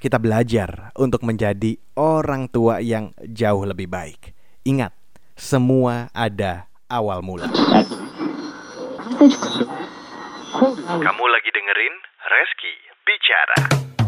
kita belajar untuk menjadi orang tua yang jauh lebih baik. Ingat, semua ada awal mula. Kamu lagi dengerin Reski Bicara.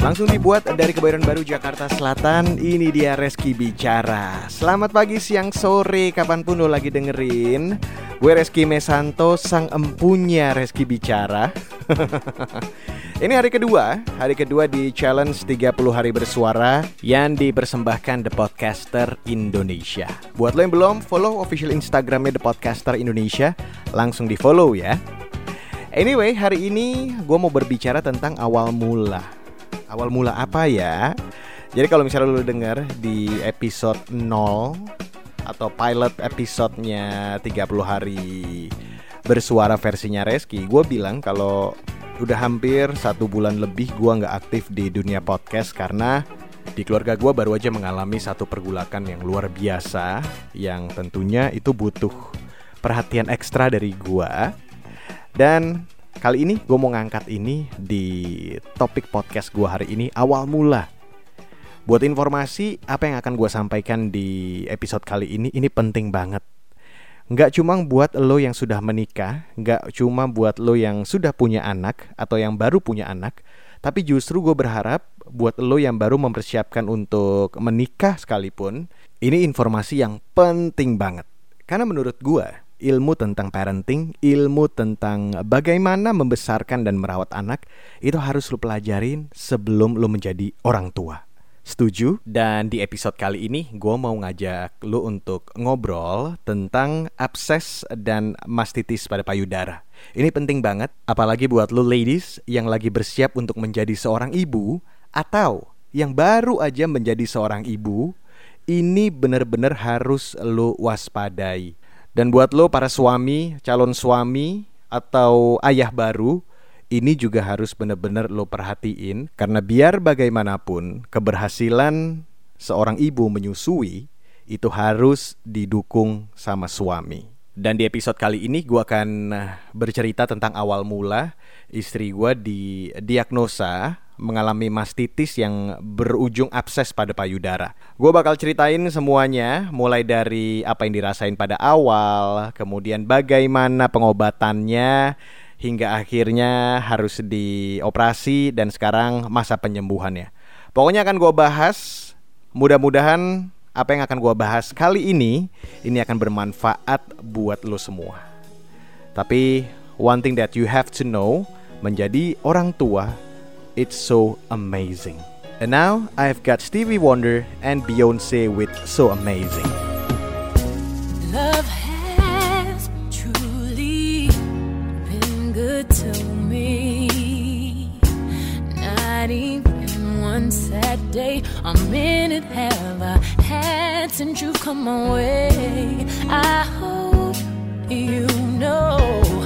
Langsung dibuat dari Kebayoran Baru Jakarta Selatan. Ini dia Reski Bicara. Selamat pagi, siang, sore Kapan pun lo lagi dengerin. Gue Reski Mesanto Sang empunya Reski Bicara. Ini hari kedua Hari kedua di challenge 30 hari bersuara Yang dipersembahkan The Podcaster Indonesia. Buat lo yang belum follow official Instagramnya The Podcaster Indonesia. Langsung di follow ya. Anyway, hari ini gue mau berbicara tentang awal mula Awal mula apa ya? Jadi kalau misalnya lu denger di episode 0 atau pilot episodenya 30 hari bersuara versinya Reski, gue bilang kalau udah hampir satu bulan lebih gue nggak aktif di dunia podcast karena di keluarga gue baru aja mengalami satu pergulakan yang luar biasa yang tentunya itu butuh perhatian ekstra dari gue dan Kali ini gue mau ngangkat ini di topik podcast gue hari ini awal mula. Buat informasi apa yang akan gue sampaikan di episode kali ini ini penting banget. Nggak cuma buat lo yang sudah menikah, nggak cuma buat lo yang sudah punya anak atau yang baru punya anak, tapi justru gue berharap buat lo yang baru mempersiapkan untuk menikah sekalipun, ini informasi yang penting banget. Karena menurut gue, ilmu tentang parenting, ilmu tentang bagaimana membesarkan dan merawat anak itu harus lu pelajarin sebelum lu menjadi orang tua. Setuju? Dan di episode kali ini gue mau ngajak lu untuk ngobrol tentang abses dan mastitis pada payudara. Ini penting banget, apalagi buat lu ladies yang lagi bersiap untuk menjadi seorang ibu atau yang baru aja menjadi seorang ibu. Ini benar-benar harus lu waspadai dan buat lo para suami, calon suami atau ayah baru, ini juga harus benar-benar lo perhatiin karena biar bagaimanapun keberhasilan seorang ibu menyusui itu harus didukung sama suami. Dan di episode kali ini gue akan bercerita tentang awal mula istri gue didiagnosa mengalami mastitis yang berujung abses pada payudara. Gue bakal ceritain semuanya, mulai dari apa yang dirasain pada awal, kemudian bagaimana pengobatannya, hingga akhirnya harus dioperasi dan sekarang masa penyembuhannya. Pokoknya akan gue bahas, mudah-mudahan apa yang akan gue bahas kali ini, ini akan bermanfaat buat lo semua. Tapi one thing that you have to know, menjadi orang tua It's so amazing. And now I've got Stevie Wonder and Beyonce with So Amazing. Love has truly been good to me. Not even one sad day, a minute have I had since you've come my way. I hope you know.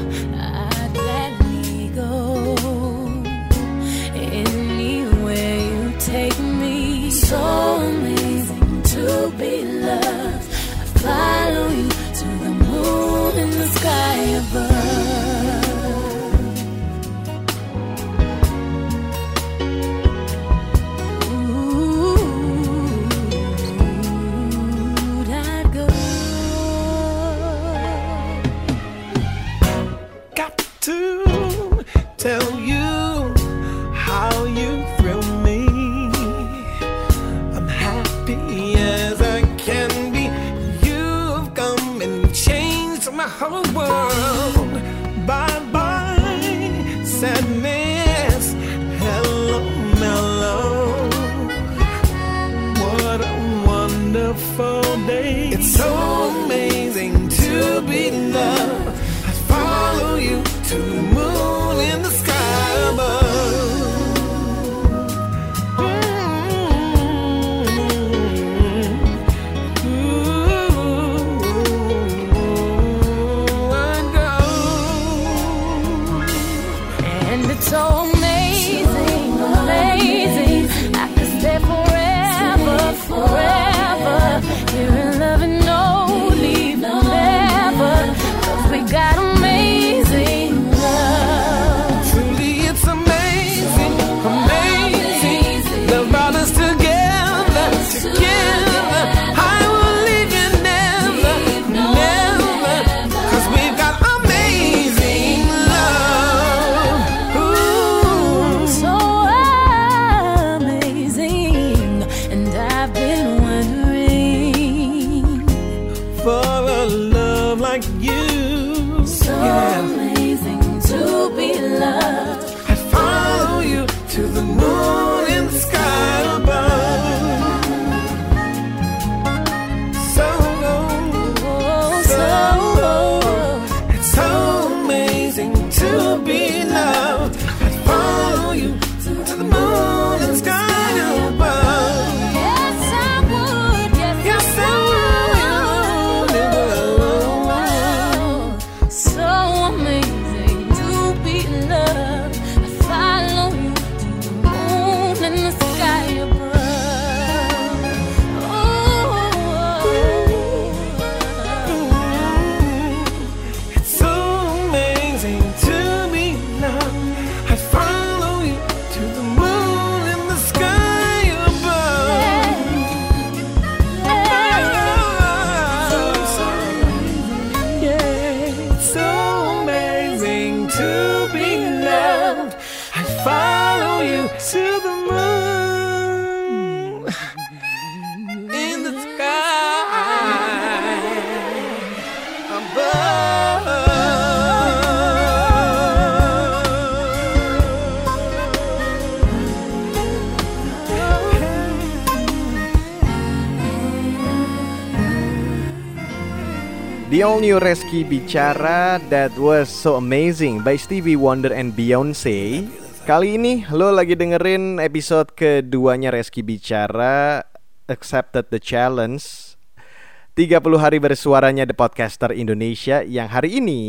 so amazing to be loved. I follow you to the moon and the sky above. my whole world. Bye bye, sadness. Hello, mellow. What a wonderful day. It's so amazing to be loved. I follow you to the moon. All new Reski Bicara? That Was So Amazing by Stevie Wonder and Beyonce Kali ini lo lagi dengerin episode keduanya Reski Bicara Accepted the Challenge. 30 hari bersuaranya The Podcaster Indonesia Yang hari ini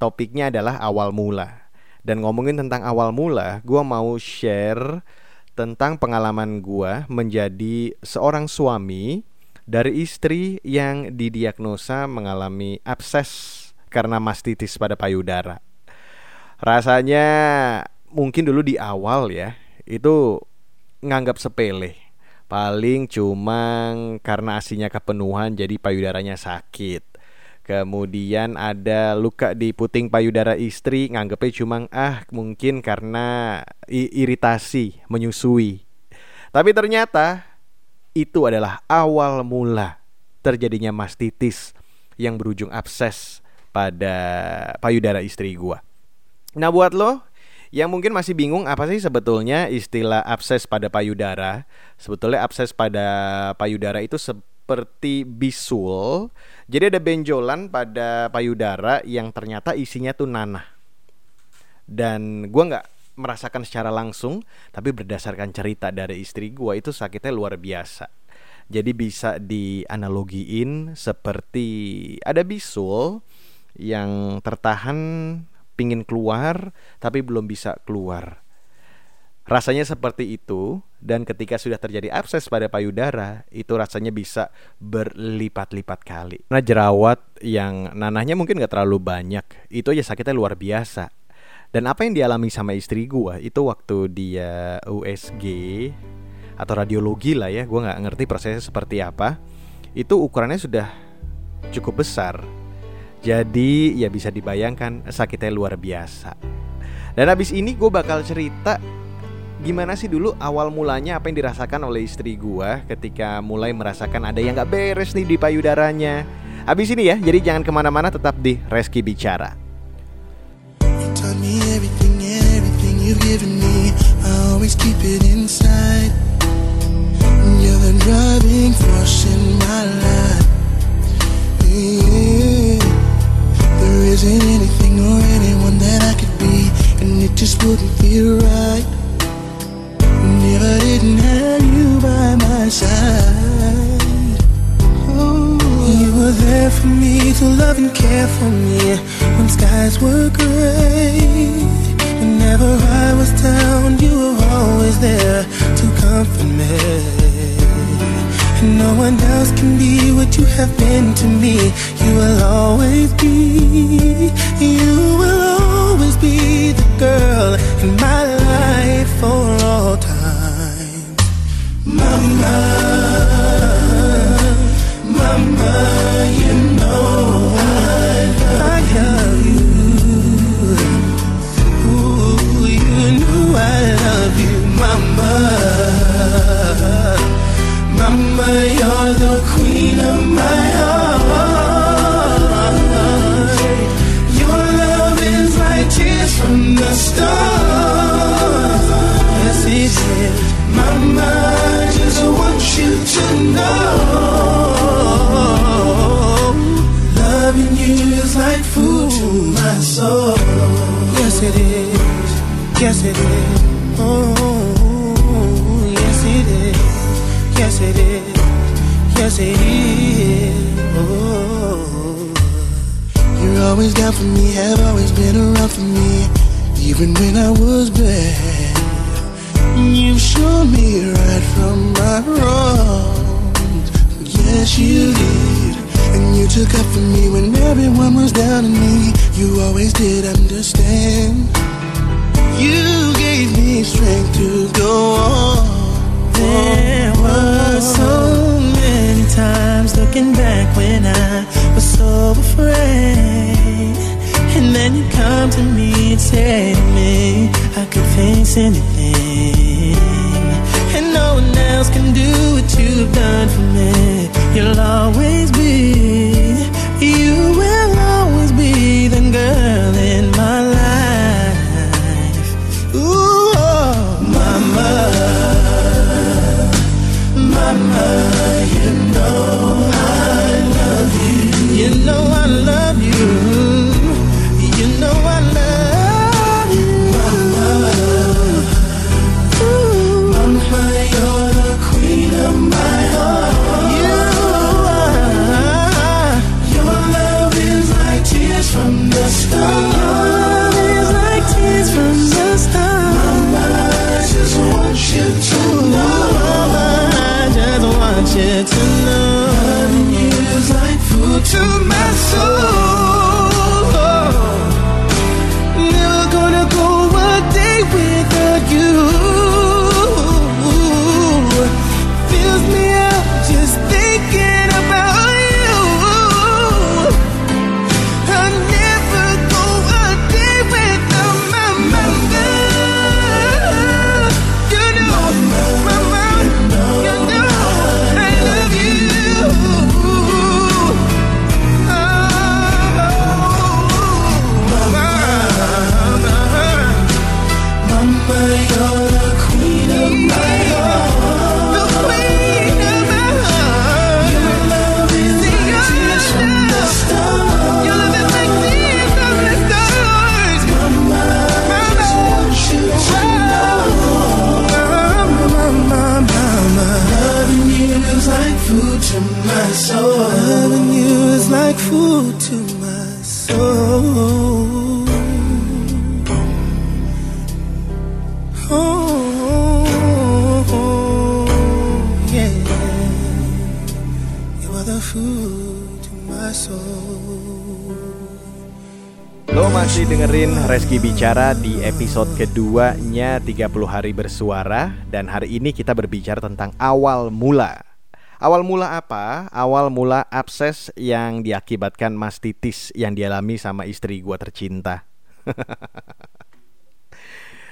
topiknya adalah awal mula. Dan ngomongin tentang awal mula Gua mau share tentang pengalaman gua menjadi seorang suami dari istri yang didiagnosa mengalami abses karena mastitis pada payudara. Rasanya mungkin dulu di awal ya itu nganggap sepele. Paling cuma karena asinya kepenuhan jadi payudaranya sakit. Kemudian ada luka di puting payudara istri nganggapnya cuma ah mungkin karena iritasi menyusui. Tapi ternyata itu adalah awal mula terjadinya mastitis yang berujung abses pada payudara istri gua. Nah, buat lo yang mungkin masih bingung apa sih sebetulnya istilah abses pada payudara? Sebetulnya abses pada payudara itu seperti bisul. Jadi ada benjolan pada payudara yang ternyata isinya tuh nanah. Dan gua nggak merasakan secara langsung, tapi berdasarkan cerita dari istri gua itu sakitnya luar biasa. Jadi bisa dianalogiin seperti ada bisul yang tertahan pingin keluar tapi belum bisa keluar. Rasanya seperti itu dan ketika sudah terjadi abses pada payudara itu rasanya bisa berlipat-lipat kali. Nah jerawat yang nanahnya mungkin gak terlalu banyak itu aja sakitnya luar biasa. Dan apa yang dialami sama istri gua itu waktu dia USG atau radiologi lah ya, gua nggak ngerti prosesnya seperti apa. Itu ukurannya sudah cukup besar. Jadi ya bisa dibayangkan sakitnya luar biasa. Dan habis ini gue bakal cerita gimana sih dulu awal mulanya apa yang dirasakan oleh istri gua ketika mulai merasakan ada yang gak beres nih di payudaranya. Habis ini ya, jadi jangan ke mana-mana tetap di Reski Bicara. Given me. I always keep it inside. You're the driving force in my life. Yeah. There isn't anything or anyone that I could be And it just wouldn't feel right if I didn't have you by my side. Oh, you were there for me to love and care for me when skies were gray. Whenever I was down, you were always there to comfort me. And no one else can be what you have been to me. You will always be, you will always be the girl in my life for all time. Mama, Mama, you know I Mama. Mama, you're the queen of my heart. Your love is like tears from the stars. Mama, just want you to know. Loving you is like food to my soul. Yes, it is. Yes, it is. Oh, Yes. Oh. You're always down for me, have always been around for me, even when I was bad. You've shown me right from my wrongs. Yes, you did. And you took up for me when everyone was down on me. You always did understand. You gave me strength to go on. There were so times looking back when I was so afraid. And then you come to me and to me, I could face anything. And no one else can do what you've done for me. You'll always be, the food to my soul. Lo masih dengerin Reski Bicara di episode keduanya 30 hari bersuara Dan hari ini kita berbicara tentang awal mula Awal mula apa? Awal mula abses yang diakibatkan mastitis yang dialami sama istri gua tercinta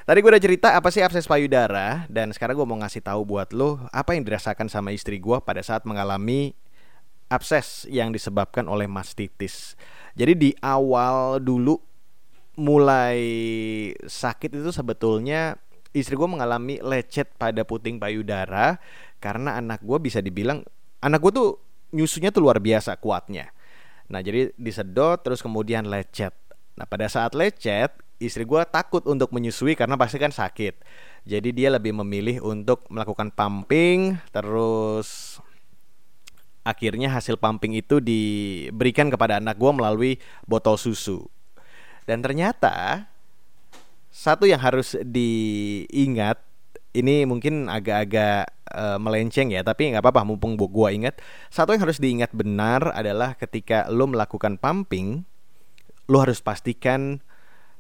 Tadi gue udah cerita apa sih abses payudara Dan sekarang gue mau ngasih tahu buat lo Apa yang dirasakan sama istri gua pada saat mengalami abses yang disebabkan oleh mastitis Jadi di awal dulu mulai sakit itu sebetulnya istri gue mengalami lecet pada puting payudara karena anak gue bisa dibilang anak gue tuh nyusunya tuh luar biasa kuatnya. Nah jadi disedot terus kemudian lecet. Nah pada saat lecet istri gue takut untuk menyusui karena pasti kan sakit. Jadi dia lebih memilih untuk melakukan pumping, terus akhirnya hasil pumping itu diberikan kepada anak gue melalui botol susu. Dan ternyata satu yang harus diingat ini mungkin agak-agak eh, melenceng ya, tapi nggak apa-apa mumpung gua ingat. Satu yang harus diingat benar adalah ketika lo melakukan pumping, lo harus pastikan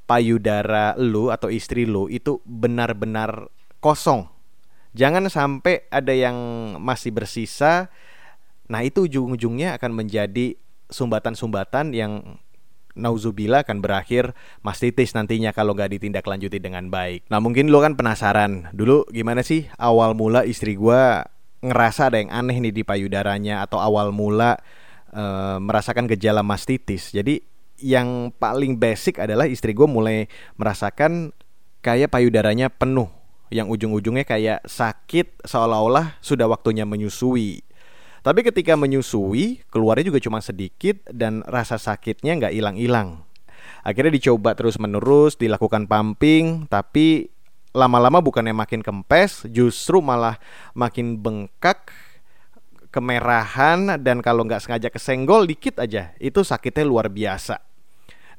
payudara lo atau istri lo itu benar-benar kosong. Jangan sampai ada yang masih bersisa. Nah, itu ujung-ujungnya akan menjadi sumbatan-sumbatan yang nauzubillah akan berakhir mastitis nantinya kalau nggak ditindaklanjuti dengan baik. Nah mungkin lo kan penasaran dulu gimana sih awal mula istri gua ngerasa ada yang aneh nih di payudaranya atau awal mula eh, merasakan gejala mastitis. Jadi yang paling basic adalah istri gua mulai merasakan kayak payudaranya penuh, yang ujung-ujungnya kayak sakit seolah-olah sudah waktunya menyusui. Tapi ketika menyusui, keluarnya juga cuma sedikit dan rasa sakitnya nggak hilang-hilang. Akhirnya dicoba terus-menerus, dilakukan pumping, tapi lama-lama bukannya makin kempes, justru malah makin bengkak, kemerahan, dan kalau nggak sengaja kesenggol dikit aja, itu sakitnya luar biasa.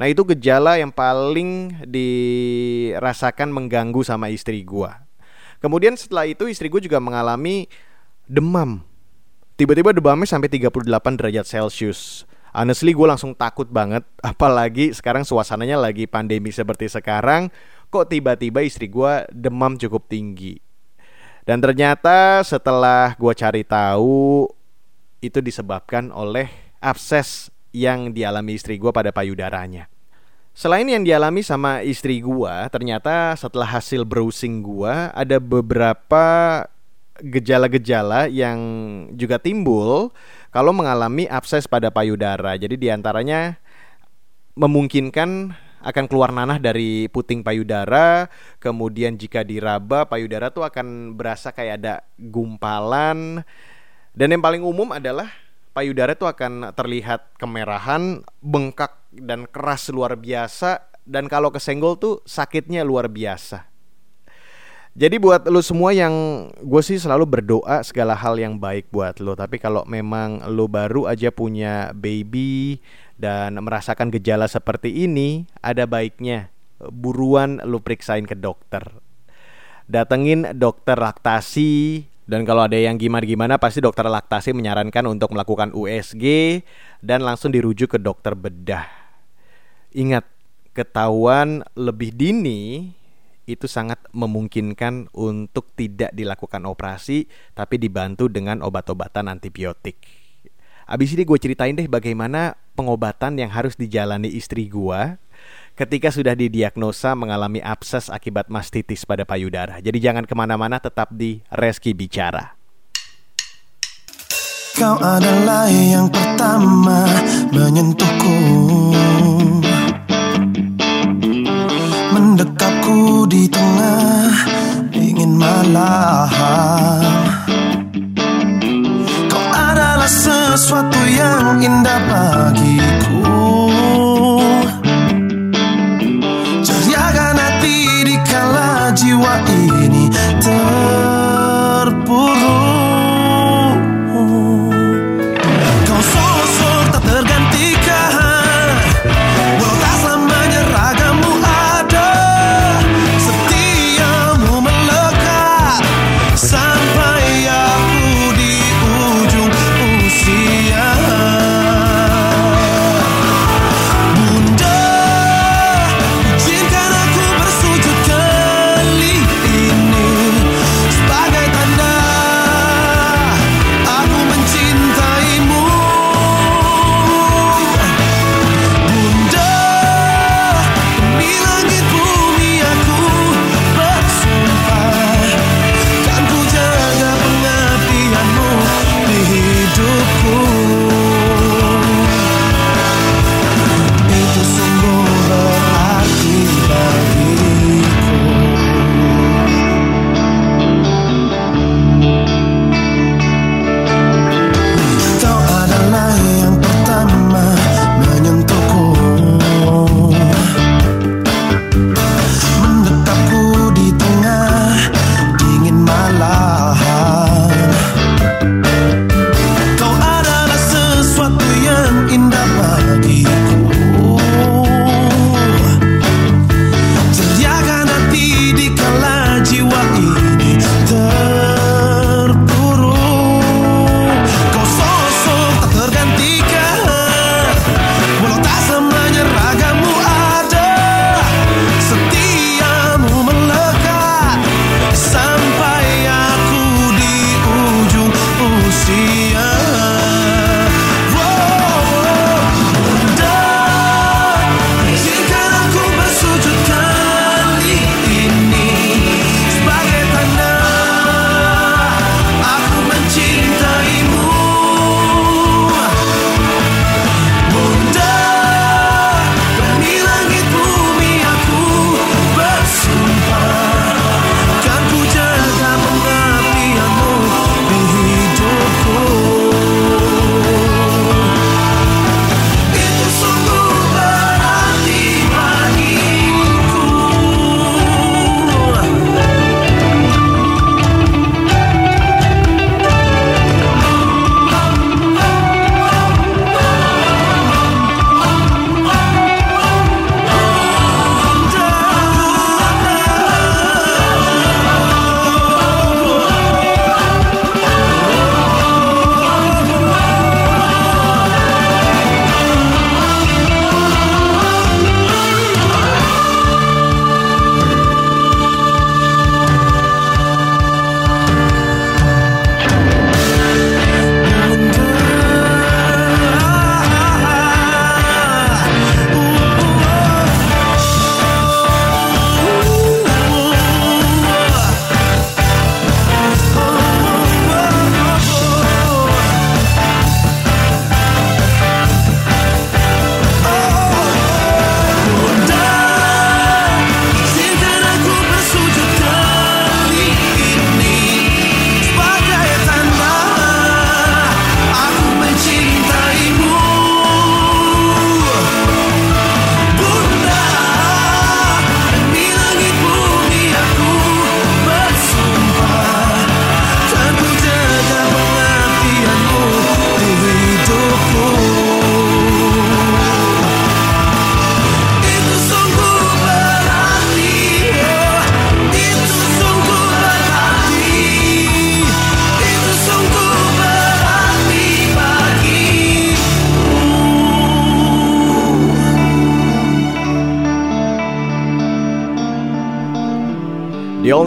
Nah itu gejala yang paling dirasakan mengganggu sama istri gua. Kemudian setelah itu istri gue juga mengalami demam Tiba-tiba demamnya sampai 38 derajat Celcius. Honestly gue langsung takut banget. Apalagi sekarang suasananya lagi pandemi seperti sekarang Kok tiba-tiba istri gue demam cukup tinggi. Dan ternyata setelah gue cari tahu Itu disebabkan oleh abses yang dialami istri gue pada payudaranya. Selain yang dialami sama istri gua, ternyata setelah hasil browsing gua ada beberapa gejala-gejala yang juga timbul kalau mengalami abses pada payudara. Jadi di antaranya memungkinkan akan keluar nanah dari puting payudara, kemudian jika diraba payudara tuh akan berasa kayak ada gumpalan. Dan yang paling umum adalah payudara tuh akan terlihat kemerahan, bengkak dan keras luar biasa dan kalau kesenggol tuh sakitnya luar biasa. Jadi buat lu semua yang gue sih selalu berdoa segala hal yang baik buat lo. Tapi kalau memang lo baru aja punya baby dan merasakan gejala seperti ini, ada baiknya buruan lu periksain ke dokter. Datengin dokter laktasi dan kalau ada yang gimana-gimana pasti dokter laktasi menyarankan untuk melakukan USG dan langsung dirujuk ke dokter bedah. Ingat, ketahuan lebih dini itu sangat memungkinkan untuk tidak dilakukan operasi tapi dibantu dengan obat-obatan antibiotik. Abis ini gue ceritain deh bagaimana pengobatan yang harus dijalani istri gue ketika sudah didiagnosa mengalami abses akibat mastitis pada payudara. Jadi jangan ke mana-mana, tetap di Reski Bicara. Kau adalah yang pertama menyentuhku Mendekapku di tengah dingin malam Kau adalah sesuatu yang indah bagiku. Ceriakan hati di kala jiwa ini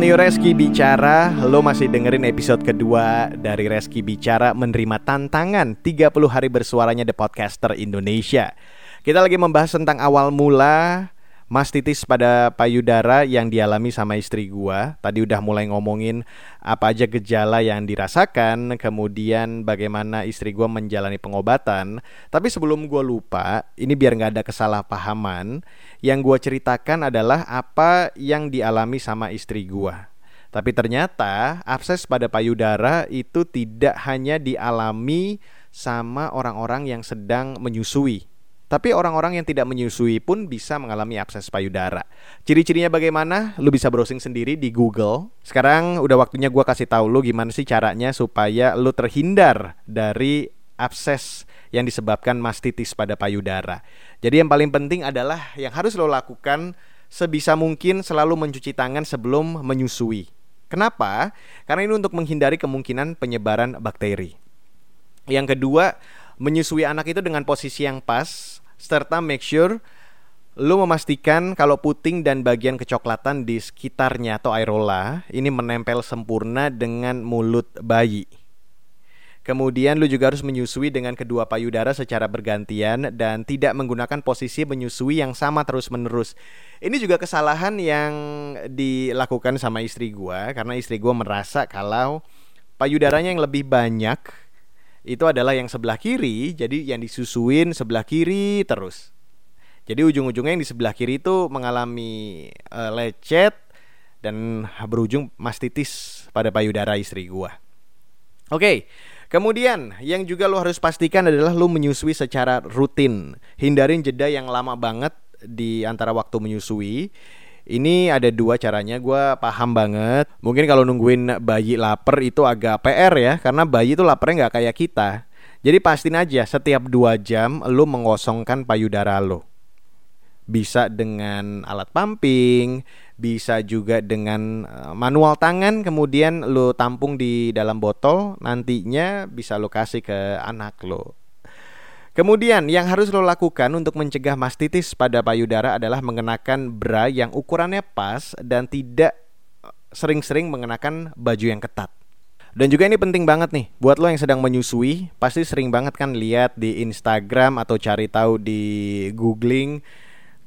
New Reski Bicara. Lo masih dengerin episode kedua dari Reski Bicara Menerima tantangan 30 hari bersuaranya The Podcaster Indonesia. Kita lagi membahas tentang awal mula mastitis pada payudara yang dialami sama istri gua. Tadi udah mulai ngomongin apa aja gejala yang dirasakan, kemudian bagaimana istri gua menjalani pengobatan. Tapi sebelum gua lupa, ini biar nggak ada kesalahpahaman, yang gua ceritakan adalah apa yang dialami sama istri gua. Tapi ternyata abses pada payudara itu tidak hanya dialami sama orang-orang yang sedang menyusui tapi orang-orang yang tidak menyusui pun bisa mengalami abses payudara. Ciri-cirinya bagaimana? Lu bisa browsing sendiri di Google. Sekarang udah waktunya gua kasih tahu lu gimana sih caranya supaya lu terhindar dari abses yang disebabkan mastitis pada payudara. Jadi yang paling penting adalah yang harus lo lakukan sebisa mungkin selalu mencuci tangan sebelum menyusui. Kenapa? Karena ini untuk menghindari kemungkinan penyebaran bakteri. Yang kedua, menyusui anak itu dengan posisi yang pas serta make sure lu memastikan kalau puting dan bagian kecoklatan di sekitarnya atau aerola ini menempel sempurna dengan mulut bayi. Kemudian lu juga harus menyusui dengan kedua payudara secara bergantian dan tidak menggunakan posisi menyusui yang sama terus-menerus. Ini juga kesalahan yang dilakukan sama istri gua karena istri gua merasa kalau payudaranya yang lebih banyak itu adalah yang sebelah kiri, jadi yang disusuin sebelah kiri terus. Jadi ujung-ujungnya yang di sebelah kiri itu mengalami uh, lecet dan berujung mastitis pada payudara istri gua. Oke, kemudian yang juga lo harus pastikan adalah lo menyusui secara rutin. Hindarin jeda yang lama banget di antara waktu menyusui ini ada dua caranya, gue paham banget. Mungkin kalau nungguin bayi lapar itu agak PR ya, karena bayi itu laparnya nggak kayak kita. Jadi pastiin aja setiap dua jam lo mengosongkan payudara lo. Bisa dengan alat pumping, bisa juga dengan eh, manual tangan, kemudian lo tampung di dalam botol, nantinya bisa lo kasih ke anak lo. Kemudian yang harus lo lakukan untuk mencegah mastitis pada payudara adalah mengenakan bra yang ukurannya pas dan tidak eh, sering-sering mengenakan baju yang ketat. Dan juga ini penting banget nih buat lo yang sedang menyusui, pasti sering banget kan lihat di Instagram atau cari tahu di googling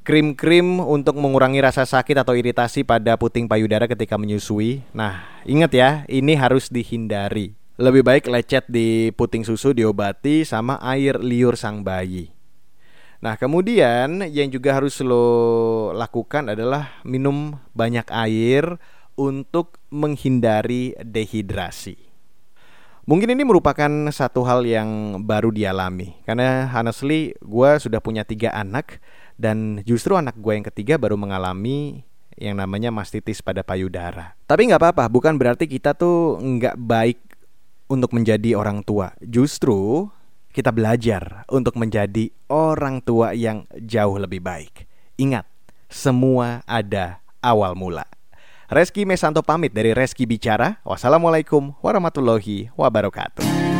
krim-krim untuk mengurangi rasa sakit atau iritasi pada puting payudara ketika menyusui. Nah, ingat ya, ini harus dihindari lebih baik lecet di puting susu diobati sama air liur sang bayi. Nah, kemudian yang juga harus lo lakukan adalah minum banyak air untuk menghindari dehidrasi. Mungkin ini merupakan satu hal yang baru dialami Karena honestly gue sudah punya tiga anak Dan justru anak gue yang ketiga baru mengalami yang namanya mastitis pada payudara Tapi nggak apa-apa, bukan berarti kita tuh nggak baik untuk menjadi orang tua. Justru kita belajar untuk menjadi orang tua yang jauh lebih baik. Ingat, semua ada awal mula. Reski Mesanto pamit dari Reski Bicara. Wassalamualaikum warahmatullahi wabarakatuh.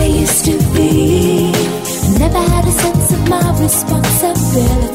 I used to be. Never had a sense of my responsibility.